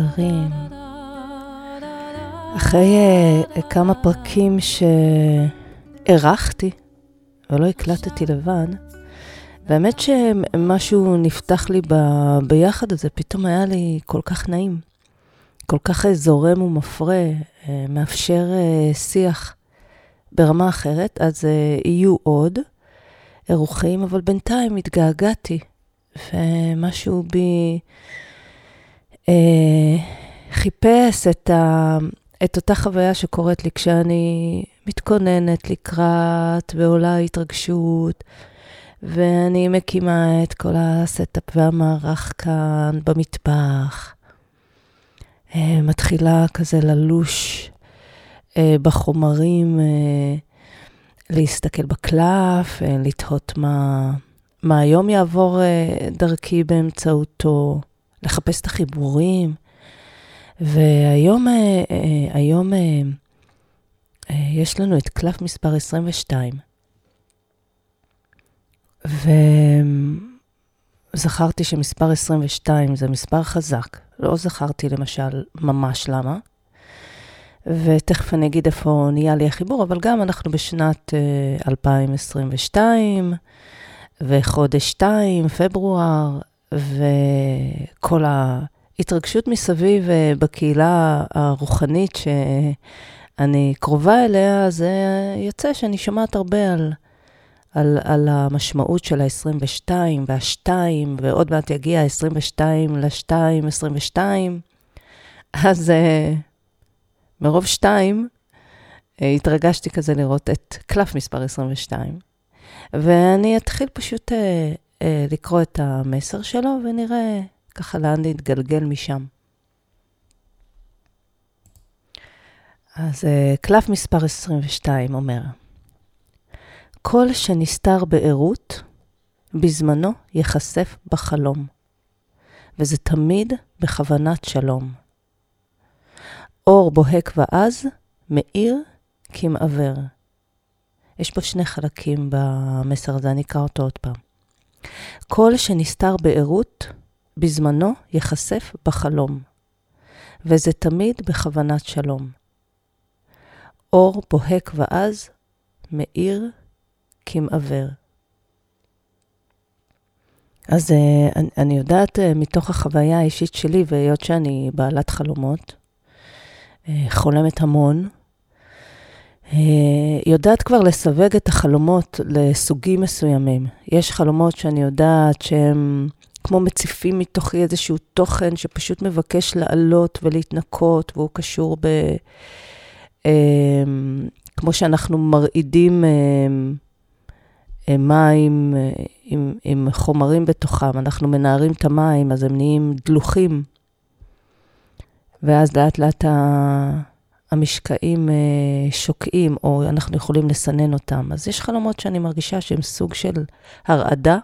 ויקרים, אחרי uh, כמה פרקים שהערכתי ולא הקלטתי לבד, והאמת שמשהו נפתח לי ב... ביחד הזה, פתאום היה לי כל כך נעים, כל כך זורם ומפרה, uh, מאפשר uh, שיח ברמה אחרת, אז uh, יהיו עוד אירוחים, אבל בינתיים התגעגעתי, ומשהו בי... אה, חיפש את, ה, את אותה חוויה שקורית לי כשאני מתכוננת לקראת ועולה התרגשות, ואני מקימה את כל ה setup והמערך כאן במטבח. אה, מתחילה כזה ללוש אה, בחומרים, להסתכל בקלף, לתהות מה, מה היום יעבור דרכי באמצעותו. לחפש את החיבורים. והיום אה, אה, היום, אה, יש לנו את קלף מספר 22. וזכרתי שמספר 22 זה מספר חזק. לא זכרתי למשל ממש למה. ותכף אני אגיד איפה נהיה לי החיבור, אבל גם אנחנו בשנת 2022, וחודש 2, פברואר, וכל ההתרגשות מסביב אה, בקהילה הרוחנית שאני קרובה אליה, זה יוצא שאני שומעת הרבה על, על, על המשמעות של ה-22 וה-2, ועוד מעט יגיע ה-22 ל-2, 22. אז uh, מרוב 2, uh, התרגשתי כזה לראות את קלף מספר 22. ואני אתחיל פשוט אה, לקרוא את המסר שלו, ונראה ככה לאן להתגלגל משם. אז אה, קלף מספר 22 אומר, כל שנסתר בערות, בזמנו ייחשף בחלום, וזה תמיד בכוונת שלום. אור בוהק ועז, מאיר כמעוור. יש פה שני חלקים במסר הזה, אני אקרא אותו עוד פעם. כל שנסתר בערות, בזמנו ייחשף בחלום, וזה תמיד בכוונת שלום. אור בוהק ועז, מאיר כמעוור. אז uh, אני, אני יודעת uh, מתוך החוויה האישית שלי, והיות שאני בעלת חלומות, uh, חולמת המון, אה, יודעת כבר לסווג את החלומות לסוגים מסוימים. יש חלומות שאני יודעת שהם כמו מציפים מתוכי איזשהו תוכן שפשוט מבקש לעלות ולהתנקות, והוא קשור ב... אה, כמו שאנחנו מרעידים אה, מים עם, עם חומרים בתוכם, אנחנו מנערים את המים, אז הם נהיים דלוחים. ואז לאט לאט ה... המשקעים אה, שוקעים, או אנחנו יכולים לסנן אותם. אז יש חלומות שאני מרגישה שהם סוג של הרעדה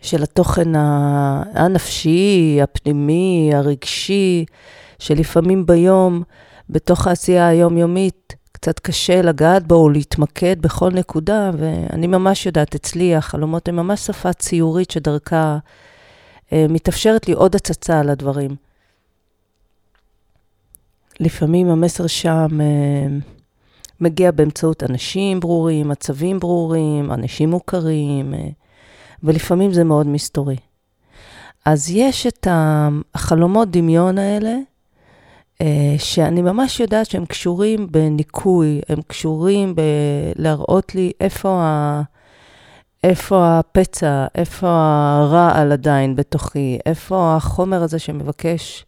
של התוכן הנפשי, הפנימי, הרגשי, שלפעמים ביום, בתוך העשייה היומיומית, קצת קשה לגעת בו או להתמקד בכל נקודה, ואני ממש יודעת, אצלי החלומות הם ממש שפה ציורית שדרכה אה, מתאפשרת לי עוד הצצה על הדברים. לפעמים המסר שם אה, מגיע באמצעות אנשים ברורים, מצבים ברורים, אנשים מוכרים, אה, ולפעמים זה מאוד מסתורי. אז יש את החלומות דמיון האלה, אה, שאני ממש יודעת שהם קשורים בניקוי, הם קשורים בלהראות לי איפה, ה... איפה הפצע, איפה הרעל עדיין בתוכי, איפה החומר הזה שמבקש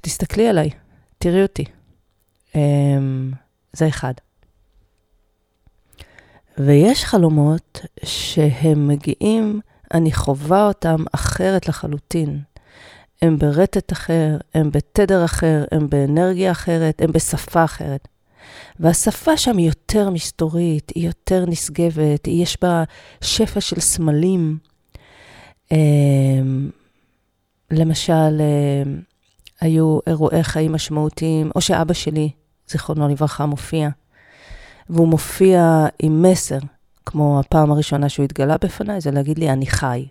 תסתכלי עליי, תראי אותי. אמ, זה אחד. ויש חלומות שהם מגיעים, אני חווה אותם אחרת לחלוטין. הם ברטט אחר, הם בתדר אחר, הם באנרגיה אחרת, הם בשפה אחרת. והשפה שם היא יותר מסתורית, היא יותר נשגבת, יש בה שפע של סמלים. אמ, למשל, אמ, היו אירועי חיים משמעותיים, או שאבא שלי, זיכרונו לברכה, מופיע. והוא מופיע עם מסר, כמו הפעם הראשונה שהוא התגלה בפניי, זה להגיד לי, אני חי.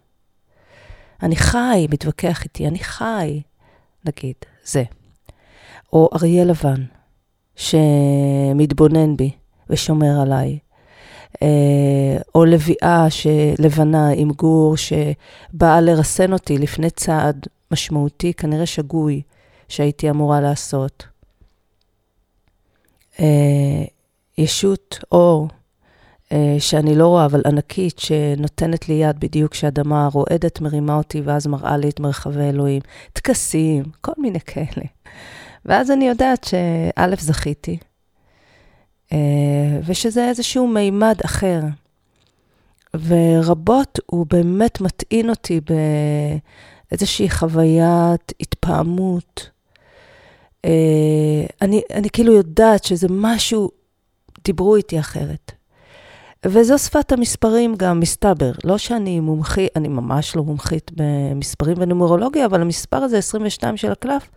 אני חי, מתווכח איתי, אני חי, נגיד, זה. או אריה לבן, שמתבונן בי ושומר עליי. אה, או לביאה לבנה עם גור שבאה לרסן אותי לפני צעד משמעותי, כנראה שגוי, שהייתי אמורה לעשות. אה, ישות אור, אה, שאני לא רואה, אבל ענקית, שנותנת לי יד בדיוק כשהאדמה רועדת, מרימה אותי, ואז מראה לי את מרחבי אלוהים. טקסים, כל מיני כאלה. ואז אני יודעת שא', זכיתי, אה, ושזה איזשהו מימד אחר. ורבות הוא באמת מטעין אותי באיזושהי חוויית התפעמות. אה, אני, אני כאילו יודעת שזה משהו, דיברו איתי אחרת. וזו שפת המספרים גם, מסתבר. לא שאני מומחית, אני ממש לא מומחית במספרים ונומרולוגיה, אבל המספר הזה, 22 של הקלף,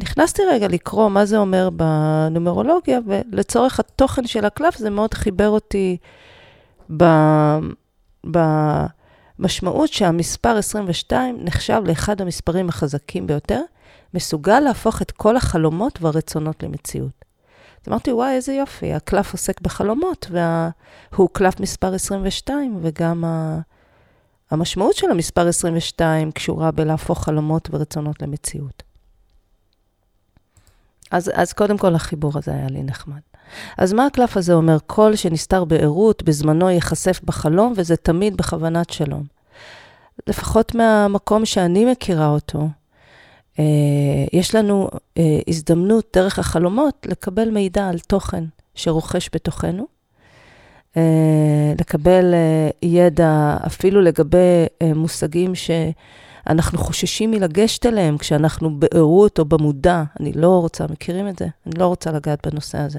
נכנסתי רגע לקרוא מה זה אומר בנומרולוגיה, ולצורך התוכן של הקלף זה מאוד חיבר אותי במשמעות שהמספר 22 נחשב לאחד המספרים החזקים ביותר, מסוגל להפוך את כל החלומות והרצונות למציאות. אז אמרתי, וואי, איזה יופי, הקלף עוסק בחלומות, והוא קלף מספר 22, וגם ה... המשמעות של המספר 22 קשורה בלהפוך חלומות ורצונות למציאות. אז, אז קודם כל החיבור הזה היה לי נחמד. אז מה הקלף הזה אומר? קול שנסתר בערות, בזמנו ייחשף בחלום, וזה תמיד בכוונת שלום. לפחות מהמקום שאני מכירה אותו, יש לנו אה, הזדמנות דרך החלומות לקבל מידע על תוכן שרוכש בתוכנו, אה, לקבל אה, ידע אפילו לגבי אה, מושגים ש... אנחנו חוששים מלגשת אליהם כשאנחנו בערות או במודע. אני לא רוצה, מכירים את זה? אני לא רוצה לגעת בנושא הזה.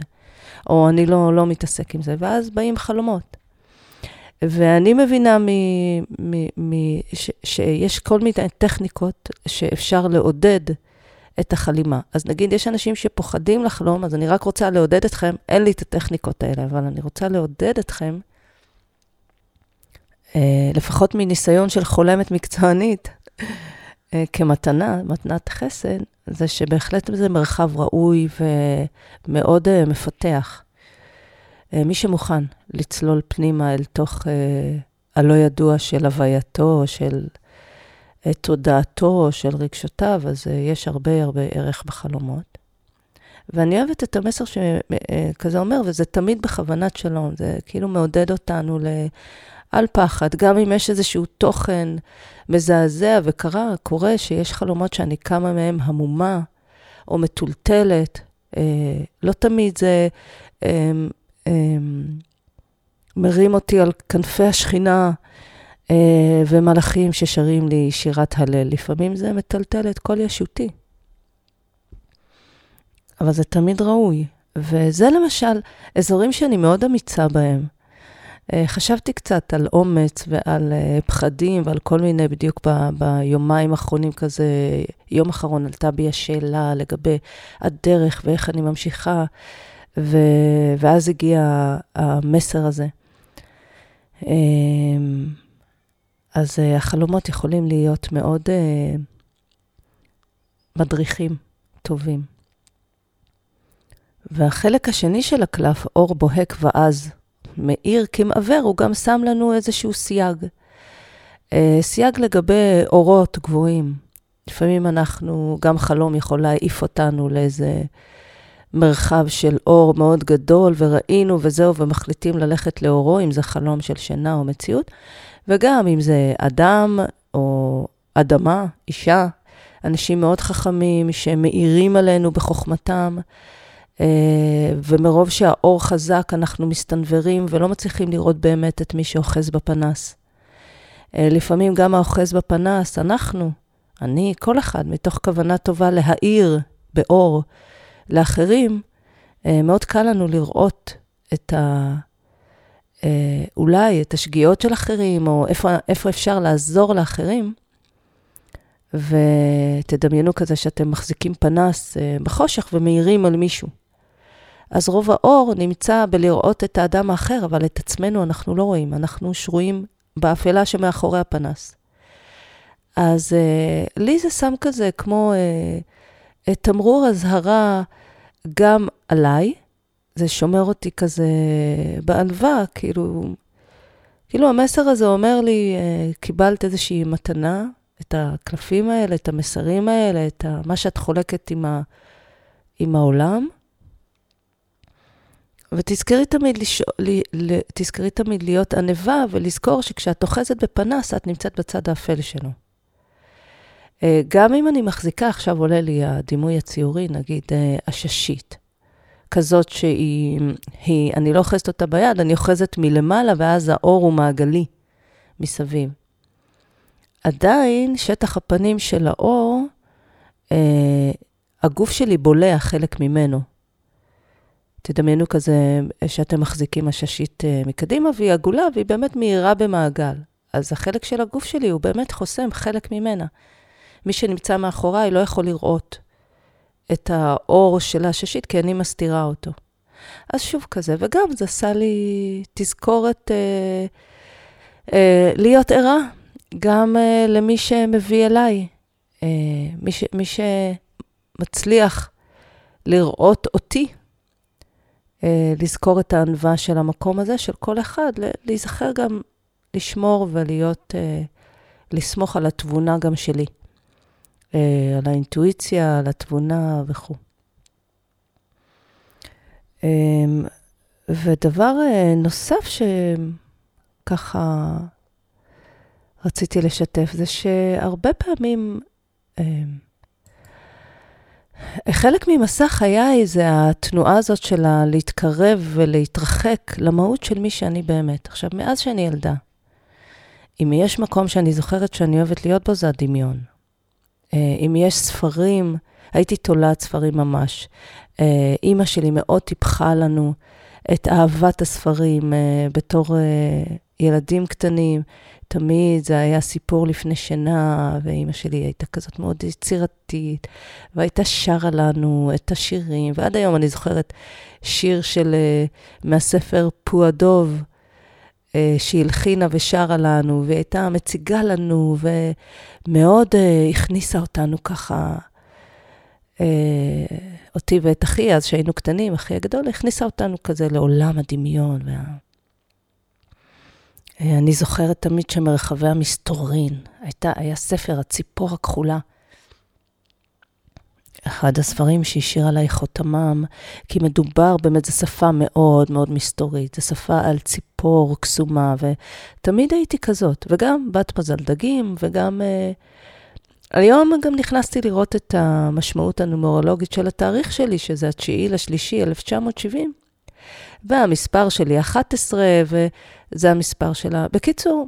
או אני לא, לא מתעסק עם זה. ואז באים חלומות. ואני מבינה מ, מ, מ, ש, שיש כל מיני טכניקות שאפשר לעודד את החלימה. אז נגיד, יש אנשים שפוחדים לחלום, אז אני רק רוצה לעודד אתכם, אין לי את הטכניקות האלה, אבל אני רוצה לעודד אתכם, אה, לפחות מניסיון של חולמת מקצוענית, אה, כמתנה, מתנת חסד, זה שבהחלט זה מרחב ראוי ומאוד uh, מפתח. Uh, מי שמוכן לצלול פנימה אל תוך uh, הלא ידוע של הווייתו, של uh, תודעתו, של רגשותיו, אז יש הרבה הרבה ערך בחלומות. ואני אוהבת את המסר שכזה אומר, וזה תמיד בכוונת שלום, זה כאילו מעודד אותנו ל... על פחד, גם אם יש איזשהו תוכן מזעזע, וקרה, קורה שיש חלומות שאני קמה מהם המומה או מטולטלת, אה, לא תמיד זה אה, אה, מרים אותי על כנפי השכינה אה, ומלאכים ששרים לי שירת הלל. לפעמים זה מטלטל את כל ישותי. אבל זה תמיד ראוי. וזה למשל אזורים שאני מאוד אמיצה בהם. אה, חשבתי קצת על אומץ ועל אה, פחדים ועל כל מיני, בדיוק ב, ביומיים האחרונים כזה, יום אחרון עלתה בי השאלה לגבי הדרך ואיך אני ממשיכה, ו, ואז הגיע המסר הזה. אמ, אז אה, החלומות יכולים להיות מאוד מדריכים טובים. והחלק השני של הקלף, אור בוהק ועז, מאיר כמעוור, הוא גם שם לנו איזשהו סייג. אה, סייג לגבי אורות גבוהים. לפעמים אנחנו, גם חלום יכול להעיף אותנו לאיזה מרחב של אור מאוד גדול, וראינו וזהו, ומחליטים ללכת לאורו, אם זה חלום של שינה או מציאות, וגם אם זה אדם או אדמה, אישה, אנשים מאוד חכמים שמאירים עלינו בחוכמתם. אה, ומרוב שהאור חזק, אנחנו מסתנוורים ולא מצליחים לראות באמת את מי שאוחז בפנס. אה, לפעמים גם האוחז בפנס, אנחנו, אני, כל אחד, מתוך כוונה טובה להאיר באור לאחרים, אה, מאוד קל לנו לראות את ה... אולי את השגיאות של אחרים, או איפה, איפה אפשר לעזור לאחרים. ותדמיינו כזה שאתם מחזיקים פנס בחושך ומאירים על מישהו. אז רוב האור נמצא בלראות את האדם האחר, אבל את עצמנו אנחנו לא רואים, אנחנו שרויים באפלה שמאחורי הפנס. אז לי זה שם כזה כמו תמרור אזהרה גם עליי, זה שומר אותי כזה בענווה, כאילו, כאילו המסר הזה אומר לי, uh, קיבלת איזושהי מתנה, את הקלפים האלה, את המסרים האלה, את ה, מה שאת חולקת עם, ה, עם העולם. ותזכרי תמיד, לש... ל... תזכרי תמיד להיות ענווה ולזכור שכשאת אוחזת בפנס, את נמצאת בצד האפל שלו. אה, גם אם אני מחזיקה, עכשיו עולה לי הדימוי הציורי, נגיד אה, עששית, כזאת שהיא, היא, אני לא אוחזת אותה ביד, אני אוחזת מלמעלה, ואז האור הוא מעגלי מסביב. עדיין, שטח הפנים של האור, אה, הגוף שלי בולע חלק ממנו. תדמיינו כזה שאתם מחזיקים עששית אה, מקדימה, והיא עגולה והיא באמת מהירה במעגל. אז החלק של הגוף שלי הוא באמת חוסם חלק ממנה. מי שנמצא מאחוריי לא יכול לראות את האור של העששית, כי אני מסתירה אותו. אז שוב כזה, וגם זה עשה לי תזכורת אה, אה, להיות ערה, גם אה, למי שמביא אליי, אה, מי, ש, מי שמצליח לראות אותי אה, לזכור את הענווה של המקום הזה, של כל אחד, להיזכר גם לשמור ולהיות, אה, לסמוך על התבונה גם שלי, על האינטואיציה, על התבונה וכו'. ודבר נוסף שככה רציתי לשתף, זה שהרבה פעמים חלק ממסע חיי זה התנועה הזאת של להתקרב ולהתרחק למהות של מי שאני באמת. עכשיו, מאז שאני ילדה, אם יש מקום שאני זוכרת שאני אוהבת להיות בו, זה הדמיון. אה, אם יש ספרים, הייתי תולעת ספרים ממש. אה, אימא שלי מאוד טיפחה לנו את אהבת הספרים אה, בתור ילדים קטנים. תמיד זה היה סיפור לפני שינה, ואימא שלי הייתה כזאת מאוד יצירתית, והייתה שרה לנו את השירים, ועד היום אני זוכרת שיר של, מהספר פועדוב, שהיא הלחינה ושרה לנו, והיא הייתה מציגה לנו, ומאוד uh, הכניסה אותנו ככה, uh, אותי ואת אחי, אז שהיינו קטנים, אחי הגדול, הכניסה אותנו כזה לעולם הדמיון. וה... אה, אני זוכרת תמיד שמרחבי המסתורין, הייתה, היה ספר הציפור הכחולה. אחד הספרים שהשאיר עליי חותמם, כי מדובר באמת, זו שפה מאוד מאוד מסתורית, זו שפה על ציפור קסומה, ותמיד הייתי כזאת, וגם בת מזל דגים, וגם... Uh, היום גם נכנסתי לראות את המשמעות הנומרולוגית של התאריך שלי, שזה התשיעי לשלישי, 1970, והמספר שלי 11, וזה המספר שלה. בקיצור,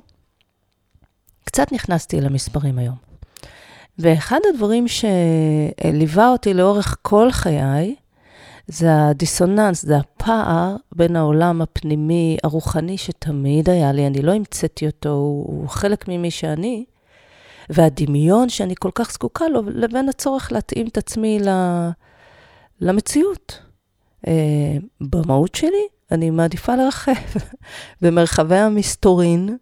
קצת נכנסתי למספרים היום. ואחד הדברים שליווה אותי לאורך כל חיי, זה הדיסוננס, זה הפער בין העולם הפנימי, הרוחני, שתמיד היה לי, אני לא המצאתי אותו, הוא, חלק ממי שאני, והדמיון שאני כל כך זקוקה לו, לבין הצורך להתאים את עצמי למציאות. אה, במהות שלי, אני מעדיפה לרחב במרחבי המסתורין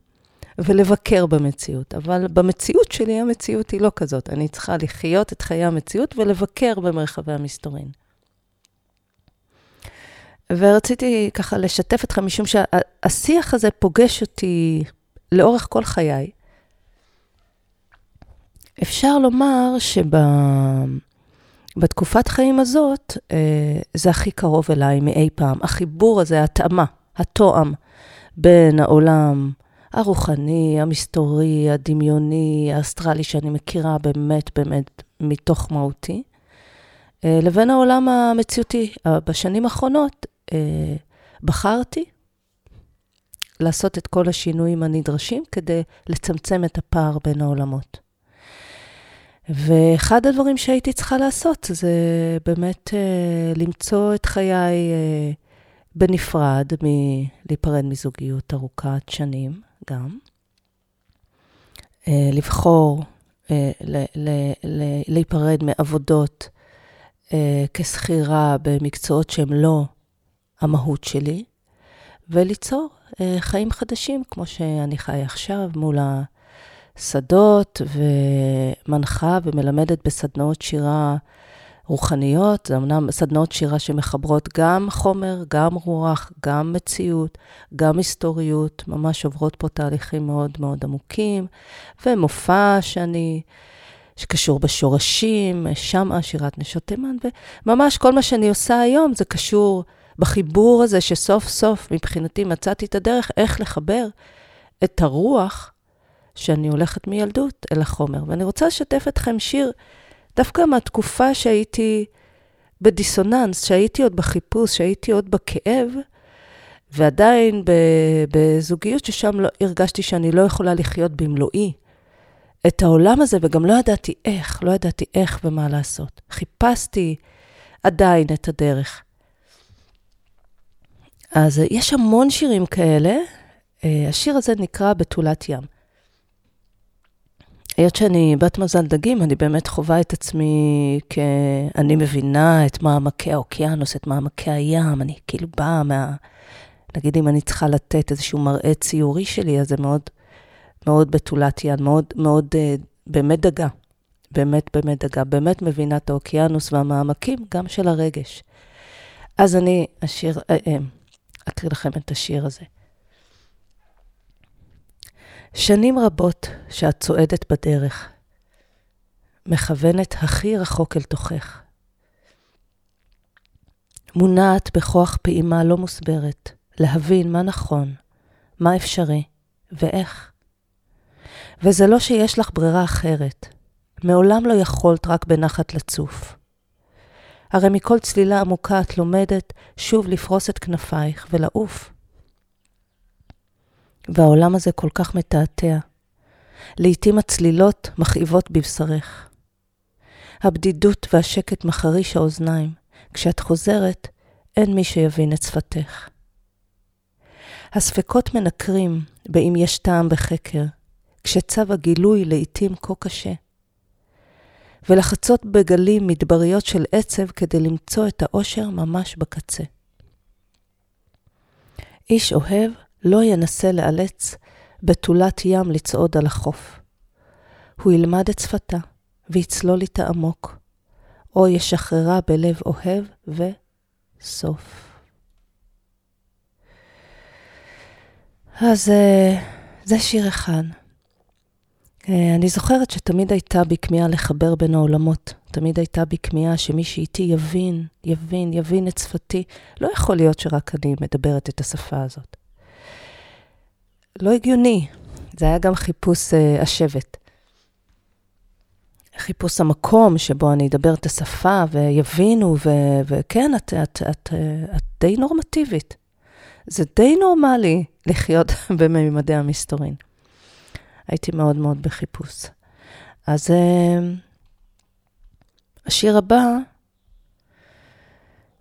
ולבקר במציאות. אבל במציאות שלי, המציאות היא לא כזאת. אני צריכה לחיות את חיי המציאות ולבקר במרחבי המסתורין. ורציתי ככה לשתף אתכם, משום שהשיח הזה פוגש אותי לאורך כל חיי. אפשר לומר שב... בתקופת חיים הזאת, אה, זה הכי קרוב אליי מאי פעם. החיבור הזה, ההתאמה, התואם בין העולם הרוחני, המסתורי, הדמיוני, האסטרלי, שאני מכירה באמת באמת מתוך מהותי, אה, לבין העולם המציאותי. בשנים האחרונות אה, בחרתי לעשות את כל השינויים הנדרשים כדי לצמצם את הפער בין העולמות. ואחד הדברים שהייתי צריכה לעשות זה באמת אה, למצוא את חיי אה, בנפרד, מלהיפרד מזוגיות ארוכת שנים גם. אה, לבחור אה, להיפרד מעבודות אה, כשכירה במקצועות שהם לא המהות שלי, וליצור חיים חדשים, כמו שאני חי עכשיו, מול שדות ומנחה ומלמדת בסדנאות שירה רוחניות. זה אמנם סדנאות שירה שמחברות גם חומר, גם רוח, גם מציאות, גם היסטוריות, ממש עוברות פה תהליכים מאוד מאוד עמוקים, ומופע שאני... שקשור בשורשים, שמה, שירת נשות תימן, וממש כל מה שאני עושה היום זה קשור בחיבור הזה שסוף סוף מבחינתי מצאתי את הדרך איך לחבר את הרוח שאני הולכת מילדות אל החומר. ואני רוצה לשתף אתכם שיר דווקא מהתקופה שהייתי בדיסוננס, שהייתי עוד בחיפוש, שהייתי עוד בכאב, ועדיין בזוגיות ששם לא, הרגשתי שאני לא יכולה לחיות במלואי את העולם הזה, וגם לא ידעתי איך, לא ידעתי איך ומה לעשות. חיפשתי עדיין את הדרך. אז יש המון שירים כאלה. אה, השיר הזה נקרא בתולת ים. היות שאני בת מזל דגים, אני באמת חווה את עצמי כ... אני מבינה את מעמקי האוקיינוס, את מעמקי הים, אני כאילו באה מה... נגיד אם אני צריכה לתת איזשהו מראה ציורי שלי, אז זה מאוד, מאוד בתולת יד, מאוד, מאוד, אה, באמת דגה. באמת, באמת דגה. באמת מבינה את האוקיינוס והמעמקים, גם של הרגש. אז אני אשיר, אה, אה, אקריא לכם את השיר הזה. שנים רבות שאת צועדת בדרך, מכוונת הכי רחוק אל תוכך. מונעת בכוח פעימה לא מוסברת, להבין מה נכון, מה אפשרי ואיך. וזה לא שיש לך ברירה אחרת, מעולם לא יכולת רק בנחת לצוף. הרי מכל צלילה עמוקה את לומדת שוב לפרוס את כנפייך ולעוף. והעולם הזה כל כך מתעתע. לעתים הצלילות מכאיבות בבשרך. הבדידות והשקט מחריש האוזניים. כשאת חוזרת, אין מי שיבין את שפתך. הספקות מנקרים באם יש טעם בחקר, כשצו הגילוי לעתים כה קשה. ולחצות בגלים מדבריות של עצב כדי למצוא את האושר ממש בקצה. איש אוהב לא ינסה לאלץ בתולת ים לצעוד על החוף. הוא ילמד את שפתה ויצלול איתה עמוק, או ישחררה בלב אוהב וסוף. אז אה, זה שיר אחד. אה, אני זוכרת שתמיד הייתה בי כמיהה לחבר בין העולמות. תמיד הייתה בי כמיהה שמי שאיתי יבין, יבין, יבין את שפתי. לא יכול להיות שרק אני מדברת את השפה הזאת. לא הגיוני. זה היה גם חיפוש uh, השבט. חיפוש המקום שבו אני אדבר את השפה ויבינו, ו- וכן, את, את, את, את די נורמטיבית. זה די נורמלי לחיות בממדי המסתורין. הייתי מאוד מאוד בחיפוש. אז uh, השיר הבא,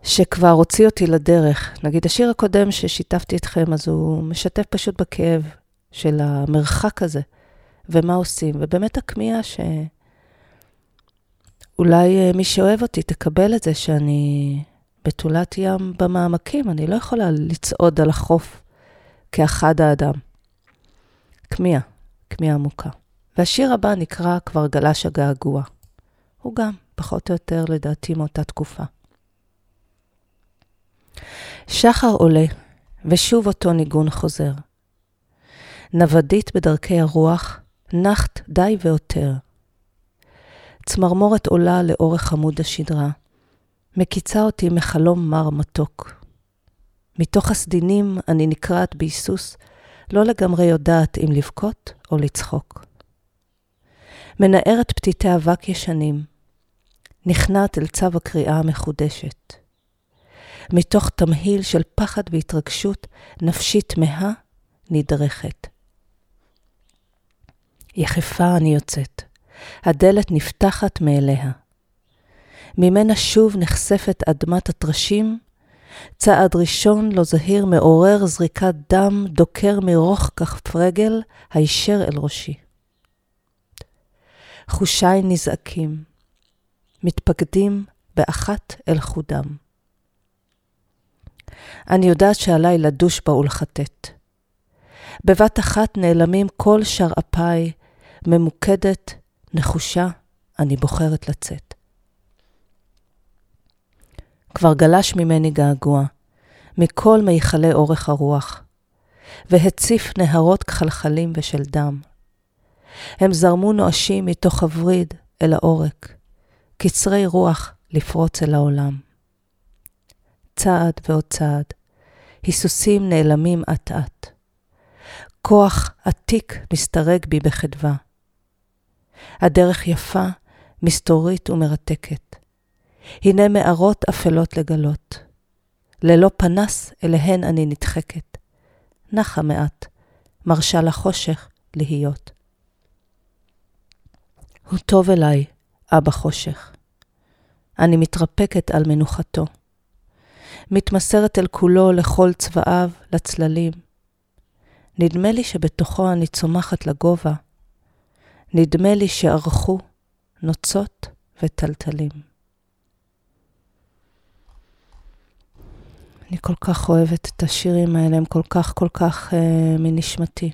שכבר הוציא אותי לדרך, נגיד השיר הקודם ששיתפתי אתכם, אז הוא משתף פשוט בכאב של המרחק הזה, ומה עושים, ובאמת הכמיהה שאולי אה, מי שאוהב אותי תקבל את זה שאני בתולת ים במעמקים, אני לא יכולה לצעוד על החוף כאחד האדם. כמיהה. כמיהה עמוקה. והשיר הבא נקרא כבר גלש הגעגוע. הוא גם, פחות או יותר, לדעתי, מאותה תקופה. שחר עולה, ושוב אותו ניגון חוזר. נוודית בדרכי הרוח, נחת די ועותר. צמרמורת עולה לאורך עמוד השדרה, מקיצה אותי מחלום מר מתוק. מתוך הסדינים אני נקרעת בהיסוס, לא לגמרי יודעת אם לבכות או לצחוק. מנערת פתיתי אבק ישנים, נכנעת אל צו הקריאה המחודשת. מתוך תמהיל של פחד והתרגשות, נפשי תמהה נדרכת. יחפה אני יוצאת, הדלת נפתחת מאליה. ממנה שוב נחשפת אדמת הטרשים צעד ראשון לא זהיר מעורר זריקת דם דוקר מרוך כף רגל הישר אל ראשי. חושיי נזעקים, מתפקדים באחת אל חודם. אני יודעת שעליי לדוש בה ולחטט. בבת אחת נעלמים כל שרעפיי ממוקדת, נחושה, אני בוחרת לצאת. כבר גלש ממני געגוע, מכל מיכלי אורך הרוח, והציף נהרות כחלחלים ושל דם. הם זרמו נואשים מתוך הווריד אל העורק, קצרי רוח לפרוץ אל העולם. צעד ועוד צעד, היסוסים נעלמים אט-אט. כוח עתיק מסתרק בי בחדווה. הדרך יפה, מסתורית ומרתקת. הנה מערות אפלות לגלות. ללא פנס אליהן אני נדחקת. נחה מעט, מרשה לחושך להיות. הוא טוב אליי, אבא חושך. אני מתרפקת על מנוחתו. מתמסרת אל כולו לכל צבעיו, לצללים. נדמה לי שבתוכו אני צומחת לגובה. נדמה לי שערכו נוצות וטלטלים. אני כל כך אוהבת את השירים האלה, הם כל כך כל כך אה, מנשמתי.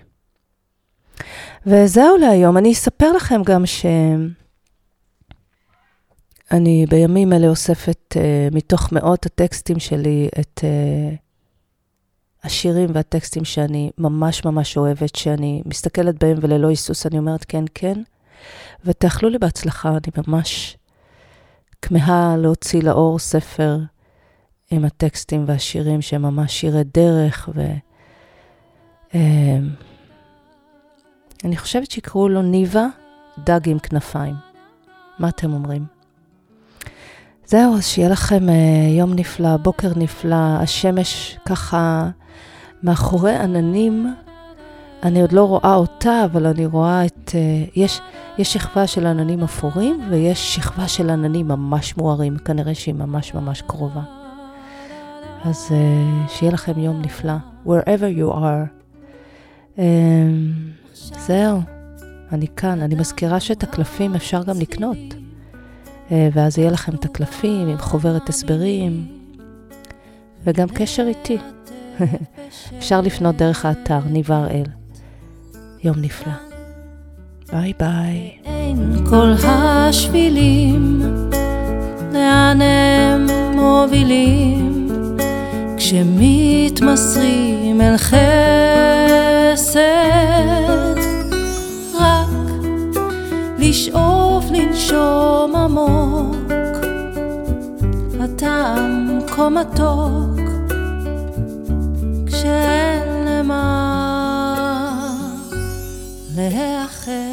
וזהו להיום. אני אספר לכם גם שאני בימים אלה אוספת uh, מתוך מאות הטקסטים שלי את uh, השירים והטקסטים שאני ממש ממש אוהבת, שאני מסתכלת בהם וללא היסוס אני אומרת כן, כן. ותאכלו לי בהצלחה, אני ממש כמהה להוציא לאור ספר עם הטקסטים והשירים שהם ממש שירי דרך ו... Uh, אני חושבת שיקראו לו ניבה דג עם כנפיים. מה אתם אומרים? זהו, אז שיהיה לכם uh, יום נפלא, בוקר נפלא, השמש ככה מאחורי עננים. אני עוד לא רואה אותה, אבל אני רואה את... Uh, יש, יש שכבה של עננים אפורים ויש שכבה של עננים ממש מוארים, כנראה שהיא ממש ממש קרובה. אז uh, שיהיה לכם יום נפלא, wherever you are. זהו, אני כאן. אני מזכירה שאת הקלפים אפשר גם לקנות. אה, ואז יהיה לכם את הקלפים עם חוברת הסברים, וגם קשר איתי. אפשר לפנות דרך האתר ניב הראל. יום נפלא. ביי ביי. אין כל השבילים, לאן הם מובילים, כשמתמסרים אל חסד. לשאוף לנשום עמוק, הטעם כה מתוק, כשאין למה להיאחר.